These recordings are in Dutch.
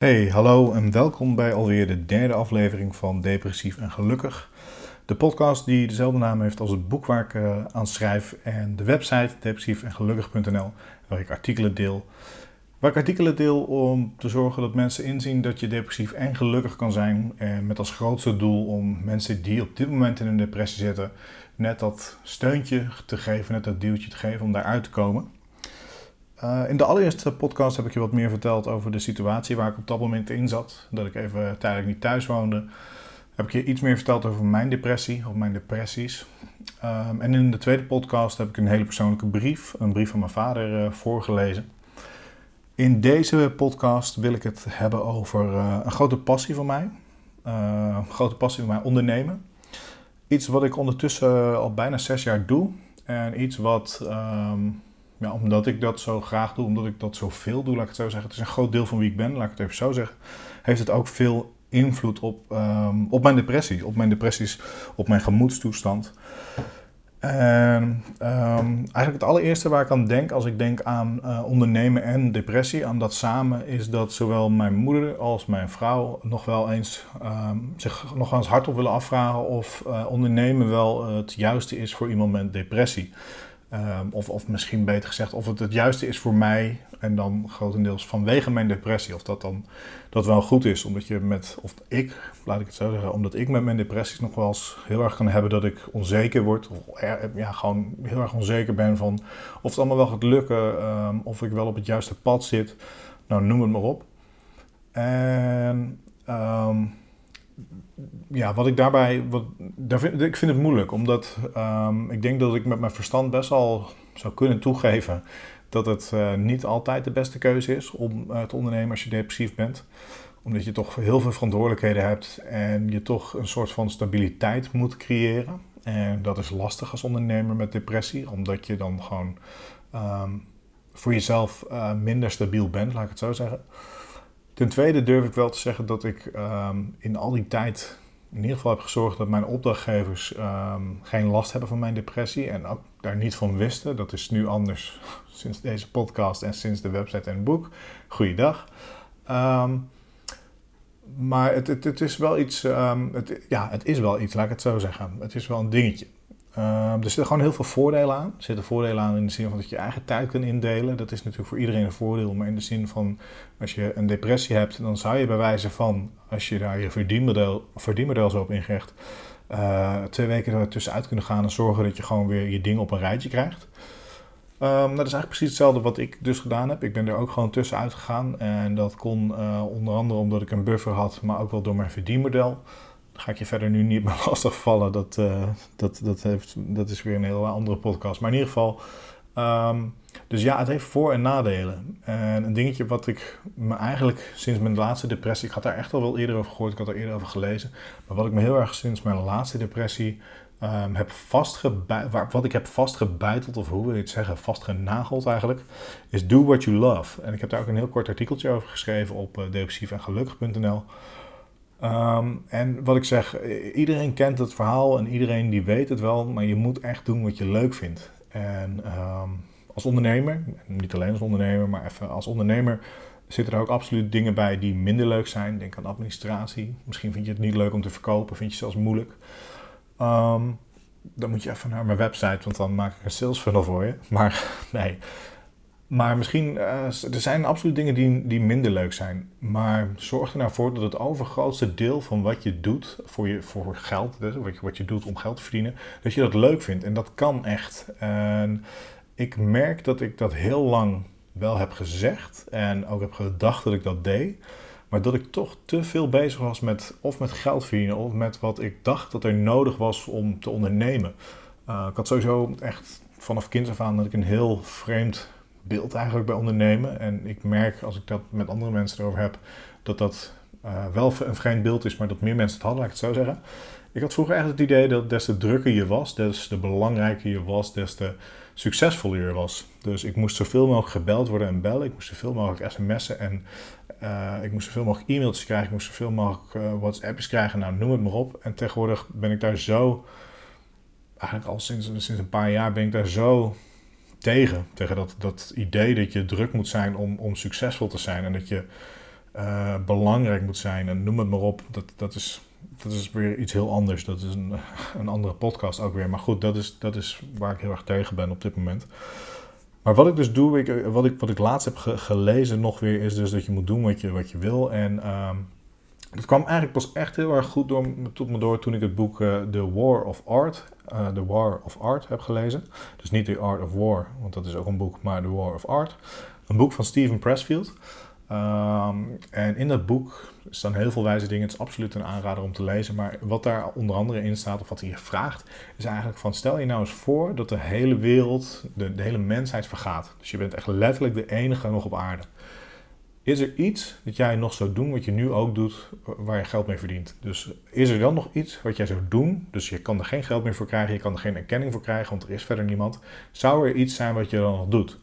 Hey, hallo en welkom bij alweer de derde aflevering van Depressief en Gelukkig. De podcast die dezelfde naam heeft als het boek waar ik uh, aan schrijf en de website depressiefengelukkig.nl waar ik artikelen deel. Waar ik artikelen deel om te zorgen dat mensen inzien dat je depressief en gelukkig kan zijn. En met als grootste doel om mensen die op dit moment in een depressie zitten, net dat steuntje te geven, net dat duwtje te geven om daaruit te komen. Uh, in de allereerste podcast heb ik je wat meer verteld over de situatie waar ik op dat moment in zat. Dat ik even tijdelijk niet thuis woonde. Heb ik je iets meer verteld over mijn depressie, of mijn depressies. Um, en in de tweede podcast heb ik een hele persoonlijke brief, een brief van mijn vader, uh, voorgelezen. In deze podcast wil ik het hebben over uh, een grote passie van mij. een grote passie van mij, ondernemen. Iets wat ik ondertussen al bijna zes jaar doe. En iets wat... Um, ja, omdat ik dat zo graag doe, omdat ik dat zo veel doe, laat ik het zo zeggen. Het is een groot deel van wie ik ben, laat ik het even zo zeggen. Heeft het ook veel invloed op, um, op mijn depressie, op mijn depressies, op mijn gemoedstoestand. En um, eigenlijk het allereerste waar ik aan denk als ik denk aan uh, ondernemen en depressie, aan dat samen, is dat zowel mijn moeder als mijn vrouw nog wel eens um, zich nog eens hardop willen afvragen of uh, ondernemen wel het juiste is voor iemand met depressie. Um, of, of misschien beter gezegd, of het het juiste is voor mij en dan grotendeels vanwege mijn depressie. Of dat dan dat wel goed is, omdat je met, of ik, laat ik het zo zeggen, omdat ik met mijn depressies nog wel eens heel erg kan hebben dat ik onzeker word. Of ja, gewoon heel erg onzeker ben van of het allemaal wel gaat lukken, um, of ik wel op het juiste pad zit. Nou, noem het maar op. En um, ja, wat ik daarbij. Wat, daar vind, ik vind het moeilijk, omdat um, ik denk dat ik met mijn verstand best wel zou kunnen toegeven dat het uh, niet altijd de beste keuze is om uh, te ondernemen als je depressief bent. Omdat je toch heel veel verantwoordelijkheden hebt en je toch een soort van stabiliteit moet creëren. En dat is lastig als ondernemer met depressie, omdat je dan gewoon um, voor jezelf uh, minder stabiel bent, laat ik het zo zeggen. Ten tweede durf ik wel te zeggen dat ik um, in al die tijd in ieder geval heb gezorgd dat mijn opdrachtgevers um, geen last hebben van mijn depressie en ook daar niet van wisten. Dat is nu anders sinds deze podcast en sinds de website en het boek. Goeiedag. Um, maar het, het, het, is wel iets, het, ja, het is wel iets, laat ik het zo zeggen. Het is wel een dingetje. Uh, er zitten gewoon heel veel voordelen aan. Er zitten voordelen aan in de zin van dat je je eigen tijd kunt indelen. Dat is natuurlijk voor iedereen een voordeel. Maar in de zin van als je een depressie hebt, dan zou je bij wijze van, als je daar je verdienmodel, verdienmodel zo op ingeeft, uh, twee weken er tussenuit kunnen gaan en zorgen dat je gewoon weer je dingen op een rijtje krijgt. Um, dat is eigenlijk precies hetzelfde wat ik dus gedaan heb. Ik ben er ook gewoon tussenuit gegaan. En dat kon uh, onder andere omdat ik een buffer had, maar ook wel door mijn verdienmodel ga ik je verder nu niet meer lastigvallen. Dat, uh, dat, dat, heeft, dat is weer een hele andere podcast. Maar in ieder geval, um, dus ja, het heeft voor- en nadelen. En een dingetje wat ik me eigenlijk sinds mijn laatste depressie, ik had daar echt al wel eerder over gehoord, ik had er eerder over gelezen. Maar wat ik me heel erg sinds mijn laatste depressie um, heb vastgebeiteld, wat ik heb vastgebeiteld, of hoe wil je het zeggen, vastgenageld eigenlijk, is do what you love. En ik heb daar ook een heel kort artikeltje over geschreven op uh, en gelukkig.nl. Um, en wat ik zeg, iedereen kent het verhaal en iedereen die weet het wel, maar je moet echt doen wat je leuk vindt. En um, als ondernemer, niet alleen als ondernemer, maar even als ondernemer zitten er ook absoluut dingen bij die minder leuk zijn. Denk aan administratie. Misschien vind je het niet leuk om te verkopen, vind je het zelfs moeilijk. Um, dan moet je even naar mijn website, want dan maak ik een sales funnel voor je. Maar nee, maar misschien, uh, er zijn absoluut dingen die, die minder leuk zijn. Maar zorg er nou voor dat het overgrootste deel van wat je doet voor, je, voor geld, dus wat, je, wat je doet om geld te verdienen, dat je dat leuk vindt. En dat kan echt. En ik merk dat ik dat heel lang wel heb gezegd en ook heb gedacht dat ik dat deed. Maar dat ik toch te veel bezig was met of met geld verdienen of met wat ik dacht dat er nodig was om te ondernemen. Uh, ik had sowieso echt vanaf kinds af aan dat ik een heel vreemd beeld eigenlijk bij ondernemen. En ik merk als ik dat met andere mensen erover heb, dat dat uh, wel een vreemd beeld is, maar dat meer mensen het hadden, laat ik het zo zeggen. Ik had vroeger echt het idee dat des te drukker je was, des te belangrijker je was, des te succesvoller je was. Dus ik moest zoveel mogelijk gebeld worden en bellen. Ik moest zoveel mogelijk sms'en en uh, ik moest zoveel mogelijk e-mailtjes krijgen. Ik moest zoveel mogelijk uh, WhatsApp's krijgen. Nou, noem het maar op. En tegenwoordig ben ik daar zo, eigenlijk al sinds een paar jaar ben ik daar zo tegen. Tegen dat, dat idee dat je druk moet zijn om, om succesvol te zijn. En dat je eh, belangrijk moet zijn en noem het maar op. Dat, dat, is, dat is weer iets heel anders. Dat is een, een andere podcast ook weer. Maar goed, dat is, dat is waar ik heel erg tegen ben op dit moment. Maar wat ik dus doe, ik, wat, ik, wat ik laatst heb gelezen nog weer, is dus dat je moet doen wat je, wat je wil. En uh, dat kwam eigenlijk pas echt heel erg goed door, tot me door toen ik het boek uh, The War of Art, uh, The War of Art heb gelezen. Dus niet The Art of War, want dat is ook een boek, maar The War of Art. Een boek van Steven Pressfield. Um, en in dat boek staan heel veel wijze dingen. Het is absoluut een aanrader om te lezen. Maar wat daar onder andere in staat, of wat hij je vraagt, is eigenlijk van stel je nou eens voor dat de hele wereld, de hele mensheid vergaat. Dus je bent echt letterlijk de enige nog op aarde. Is er iets dat jij nog zou doen wat je nu ook doet, waar je geld mee verdient? Dus is er dan nog iets wat jij zou doen? Dus je kan er geen geld meer voor krijgen, je kan er geen erkenning voor krijgen, want er is verder niemand. Zou er iets zijn wat je dan nog doet?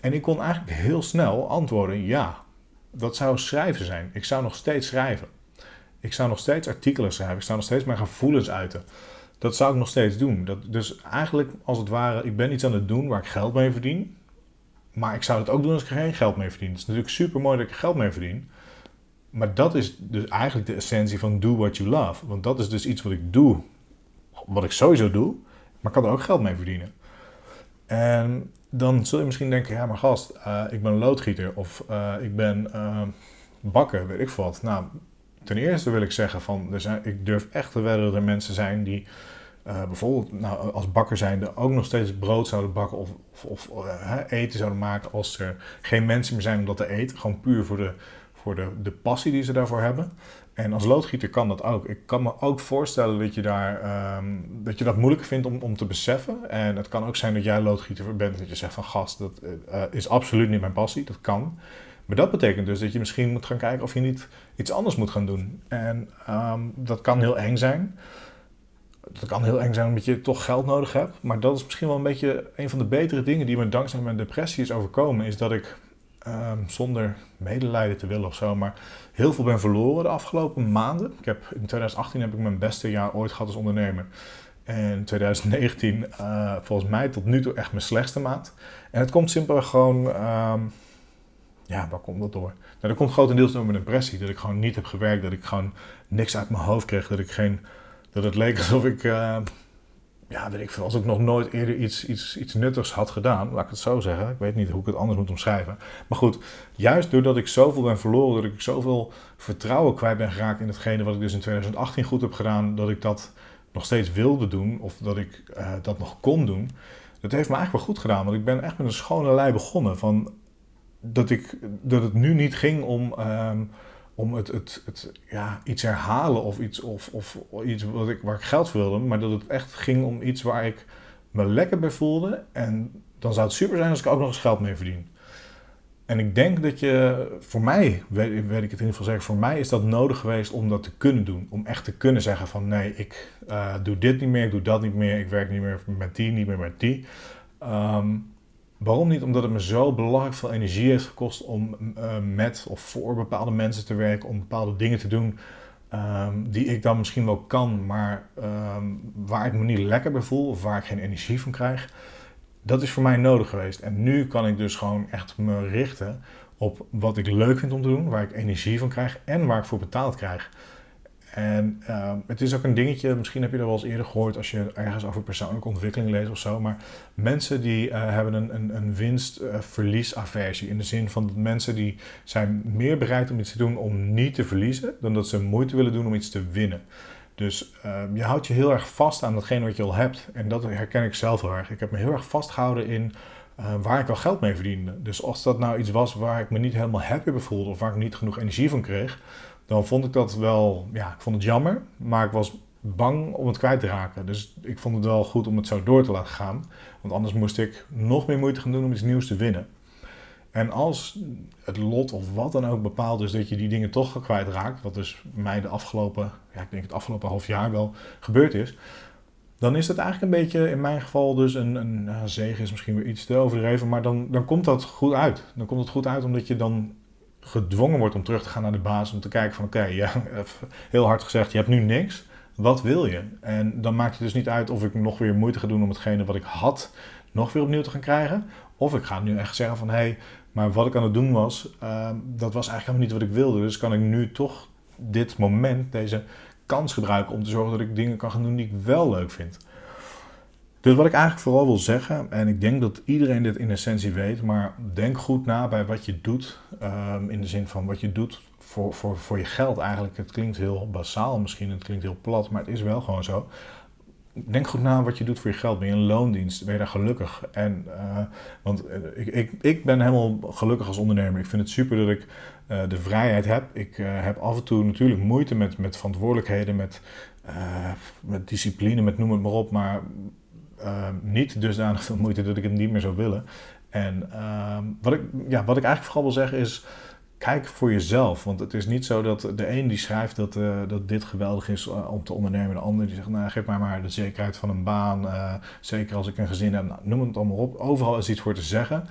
En ik kon eigenlijk heel snel antwoorden: ja, dat zou schrijven zijn. Ik zou nog steeds schrijven. Ik zou nog steeds artikelen schrijven. Ik zou nog steeds mijn gevoelens uiten. Dat zou ik nog steeds doen. Dat, dus eigenlijk, als het ware, ik ben iets aan het doen waar ik geld mee verdien. Maar ik zou het ook doen als ik er geen geld mee verdien. Het is natuurlijk super mooi dat ik er geld mee verdien. Maar dat is dus eigenlijk de essentie van do what you love. Want dat is dus iets wat ik doe, wat ik sowieso doe, maar kan er ook geld mee verdienen. En dan zul je misschien denken, ja maar gast, uh, ik ben loodgieter of uh, ik ben uh, bakker, weet ik wat. Nou, ten eerste wil ik zeggen van, ik durf echt te wedden dat er mensen zijn die bijvoorbeeld nou, als bakker zijnde ook nog steeds brood zouden bakken of, of, of eten zouden maken als er geen mensen meer zijn om dat te eten. Gewoon puur voor de, voor de, de passie die ze daarvoor hebben. En als loodgieter kan dat ook. Ik kan me ook voorstellen dat je, daar, ehm, dat, je dat moeilijk vindt om, om te beseffen. En het kan ook zijn dat jij loodgieter bent. Dat je zegt van gast, dat uh, is absoluut niet mijn passie. Dat kan. Maar dat betekent dus dat je misschien moet gaan kijken of je niet iets anders moet gaan doen. En um, dat kan heel eng zijn. Dat kan heel eng zijn omdat je toch geld nodig hebt. Maar dat is misschien wel een beetje een van de betere dingen die me dankzij mijn depressie is overkomen. Is dat ik um, zonder medelijden te willen of zo, maar heel veel ben verloren de afgelopen maanden. Ik heb, in 2018 heb ik mijn beste jaar ooit gehad als ondernemer. En 2019 uh, eh, volgens mij tot nu toe echt mijn slechtste maand. En het komt simpelweg gewoon, um, ja, waar komt dat door? Nou, dat komt grotendeels door mijn depressie. Dat ik gewoon niet heb gewerkt, dat ik gewoon niks uit mijn hoofd kreeg, dat ik geen, dat het leek alsof ik... Uh, ja, weet ik veel, als ik nog nooit eerder iets, iets, iets nuttigs had gedaan, laat ik het zo zeggen. Ik weet niet hoe ik het anders moet omschrijven. Maar goed, juist doordat ik zoveel ben verloren, dat ik zoveel vertrouwen kwijt ben geraakt in hetgene wat ik dus in 2018 goed heb gedaan, dat ik dat nog steeds wilde doen of dat ik uh, dat nog kon doen. Dat heeft me eigenlijk wel goed gedaan, want ik ben echt met een schone lei begonnen. Van dat, ik, dat het nu niet ging om. Um, om het, het, het, ja, iets herhalen of iets, of, of iets wat ik, waar ik geld voor wilde, maar dat het echt ging om iets waar ik me lekker bij voelde. En dan zou het super zijn als ik ook nog eens geld mee verdien. En ik denk dat je, voor mij, weet, weet ik het in ieder geval zeggen, voor mij is dat nodig geweest om dat te kunnen doen. Om echt te kunnen zeggen van nee, ik uh, doe dit niet meer, ik doe dat niet meer, ik werk niet meer met die, niet meer met die. Um, Waarom niet? Omdat het me zo belangrijk veel energie heeft gekost om uh, met of voor bepaalde mensen te werken, om bepaalde dingen te doen um, die ik dan misschien wel kan, maar um, waar ik me niet lekker bij voel of waar ik geen energie van krijg. Dat is voor mij nodig geweest. En nu kan ik dus gewoon echt me richten op wat ik leuk vind om te doen, waar ik energie van krijg en waar ik voor betaald krijg. En uh, het is ook een dingetje, misschien heb je dat wel eens eerder gehoord als je ergens over persoonlijke ontwikkeling leest of zo. Maar mensen die uh, hebben een, een, een winst-verliesaversie. in de zin van dat mensen die zijn meer bereid om iets te doen om niet te verliezen, dan dat ze moeite willen doen om iets te winnen. Dus uh, je houdt je heel erg vast aan datgene wat je al hebt. En dat herken ik zelf heel erg. Ik heb me heel erg vastgehouden in waar ik al geld mee verdiende. Dus als dat nou iets was waar ik me niet helemaal happy bij voelde of waar ik niet genoeg energie van kreeg dan vond ik dat wel, ja, ik vond het jammer, maar ik was bang om het kwijt te raken. Dus ik vond het wel goed om het zo door te laten gaan, want anders moest ik nog meer moeite gaan doen om iets nieuws te winnen. En als het lot of wat dan ook bepaalt dus dat je die dingen toch kwijtraakt, wat dus mij de afgelopen, ja, ik denk het afgelopen half jaar wel gebeurd is, dan is het eigenlijk een beetje in mijn geval dus een, een zegen is misschien weer iets te overdreven, maar dan, dan komt dat goed uit. Dan komt het goed uit omdat je dan gedwongen wordt om terug te gaan naar de basis. Om te kijken van oké, ja, heel hard gezegd, je hebt nu niks. Wat wil je? En dan maakt het dus niet uit of ik nog weer moeite ga doen om hetgene wat ik had nog weer opnieuw te gaan krijgen. Of ik ga nu echt zeggen van hé, hey, Maar wat ik aan het doen was, ehm, dat was eigenlijk helemaal niet wat ik wilde. Dus kan ik nu toch dit moment, deze kans gebruiken om te zorgen dat ik dingen kan gaan doen die ik wel leuk vind. Dus wat ik eigenlijk vooral wil zeggen, en ik denk dat iedereen dit in essentie weet, maar denk goed na bij wat je doet. Ehm, in de zin van wat je doet voor, voor, voor je geld eigenlijk. Het klinkt heel basaal misschien, het klinkt heel plat, maar het is wel gewoon zo. Denk goed na wat je doet voor je geld. Ben je een loondienst? Ben je daar gelukkig? En, uh, want eh, ik, ik, ik ben helemaal gelukkig als ondernemer. Ik vind het super dat ik uh, de vrijheid heb. Ik heb af en toe natuurlijk moeite met, met verantwoordelijkheden, met, met discipline, met noem het maar op. Maar niet dusdanig veel moeite dat ik het niet meer zou willen. En ehm, wat, ik, ja, wat ik eigenlijk vooral wil zeggen is kijk voor jezelf. Want het is niet zo dat de een die schrijft dat, uh, dat dit geweldig is eh, om te ondernemen. De ander die zegt, nou geef mij maar de zekerheid van een baan. Uh, zeker als ik een gezin heb. Nou, noem het allemaal op. Overal is iets voor te zeggen.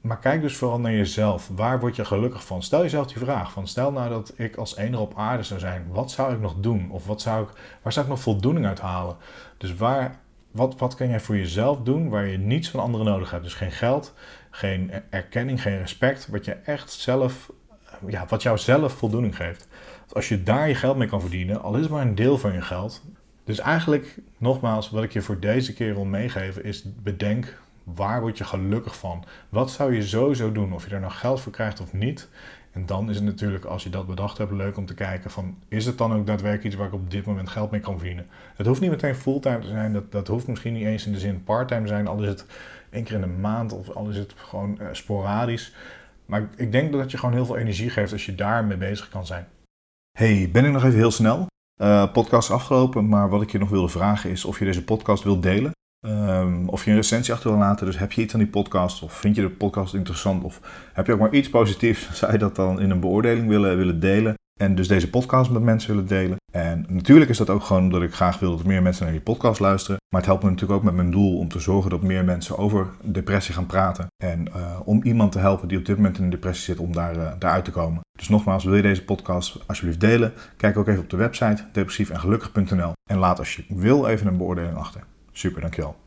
Maar kijk dus vooral naar jezelf. Waar word je gelukkig van? Stel jezelf die vraag. Van stel nou dat ik als enige op aarde zou zijn. Wat zou ik nog doen? Of wat zou ik, waar zou ik nog voldoening uit halen? Dus waar, wat, wat kan jij voor jezelf doen waar je niets van anderen nodig hebt? Dus geen geld, geen erkenning, geen respect. Wat je echt zelf, ja, wat jou zelf voldoening geeft. Als je daar je geld mee kan verdienen, al is het maar een deel van je geld. Dus eigenlijk, nogmaals, wat ik je voor deze keer wil meegeven is bedenk waar word je gelukkig van? Wat zou je sowieso doen, of je er nog geld voor krijgt of niet? En dan is het natuurlijk, als je dat bedacht hebt, leuk om te kijken van, is het dan ook daadwerkelijk iets waar ik op dit moment geld mee kan verdienen? Het hoeft niet meteen fulltime te zijn, dat, dat hoeft misschien niet eens in de zin parttime te zijn, al is het één keer in de maand of al is het gewoon uh, sporadisch. Maar ik denk dat je gewoon heel veel energie geeft als je daarmee bezig kan zijn. Hey, ben ik nog even heel snel? Uh, podcast afgelopen, maar wat ik je nog wilde vragen is of je deze podcast wilt delen. Um, of je een recensie achter wil laten. Dus heb je iets aan die podcast? Of vind je de podcast interessant? Of heb je ook maar iets positiefs? Zou je dat dan in een beoordeling willen, willen delen? En dus deze podcast met mensen willen delen. En natuurlijk is dat ook gewoon omdat ik graag wil dat meer mensen naar die podcast luisteren. Maar het helpt me natuurlijk ook met mijn doel om te zorgen dat meer mensen over depressie gaan praten. En uh, om iemand te helpen die op dit moment in een depressie zit, om daar, uh, daaruit te komen. Dus nogmaals, wil je deze podcast alsjeblieft delen? Kijk ook even op de website depressief en gelukkig.nl. En laat als je wil even een beoordeling achter. Super, dankjewel.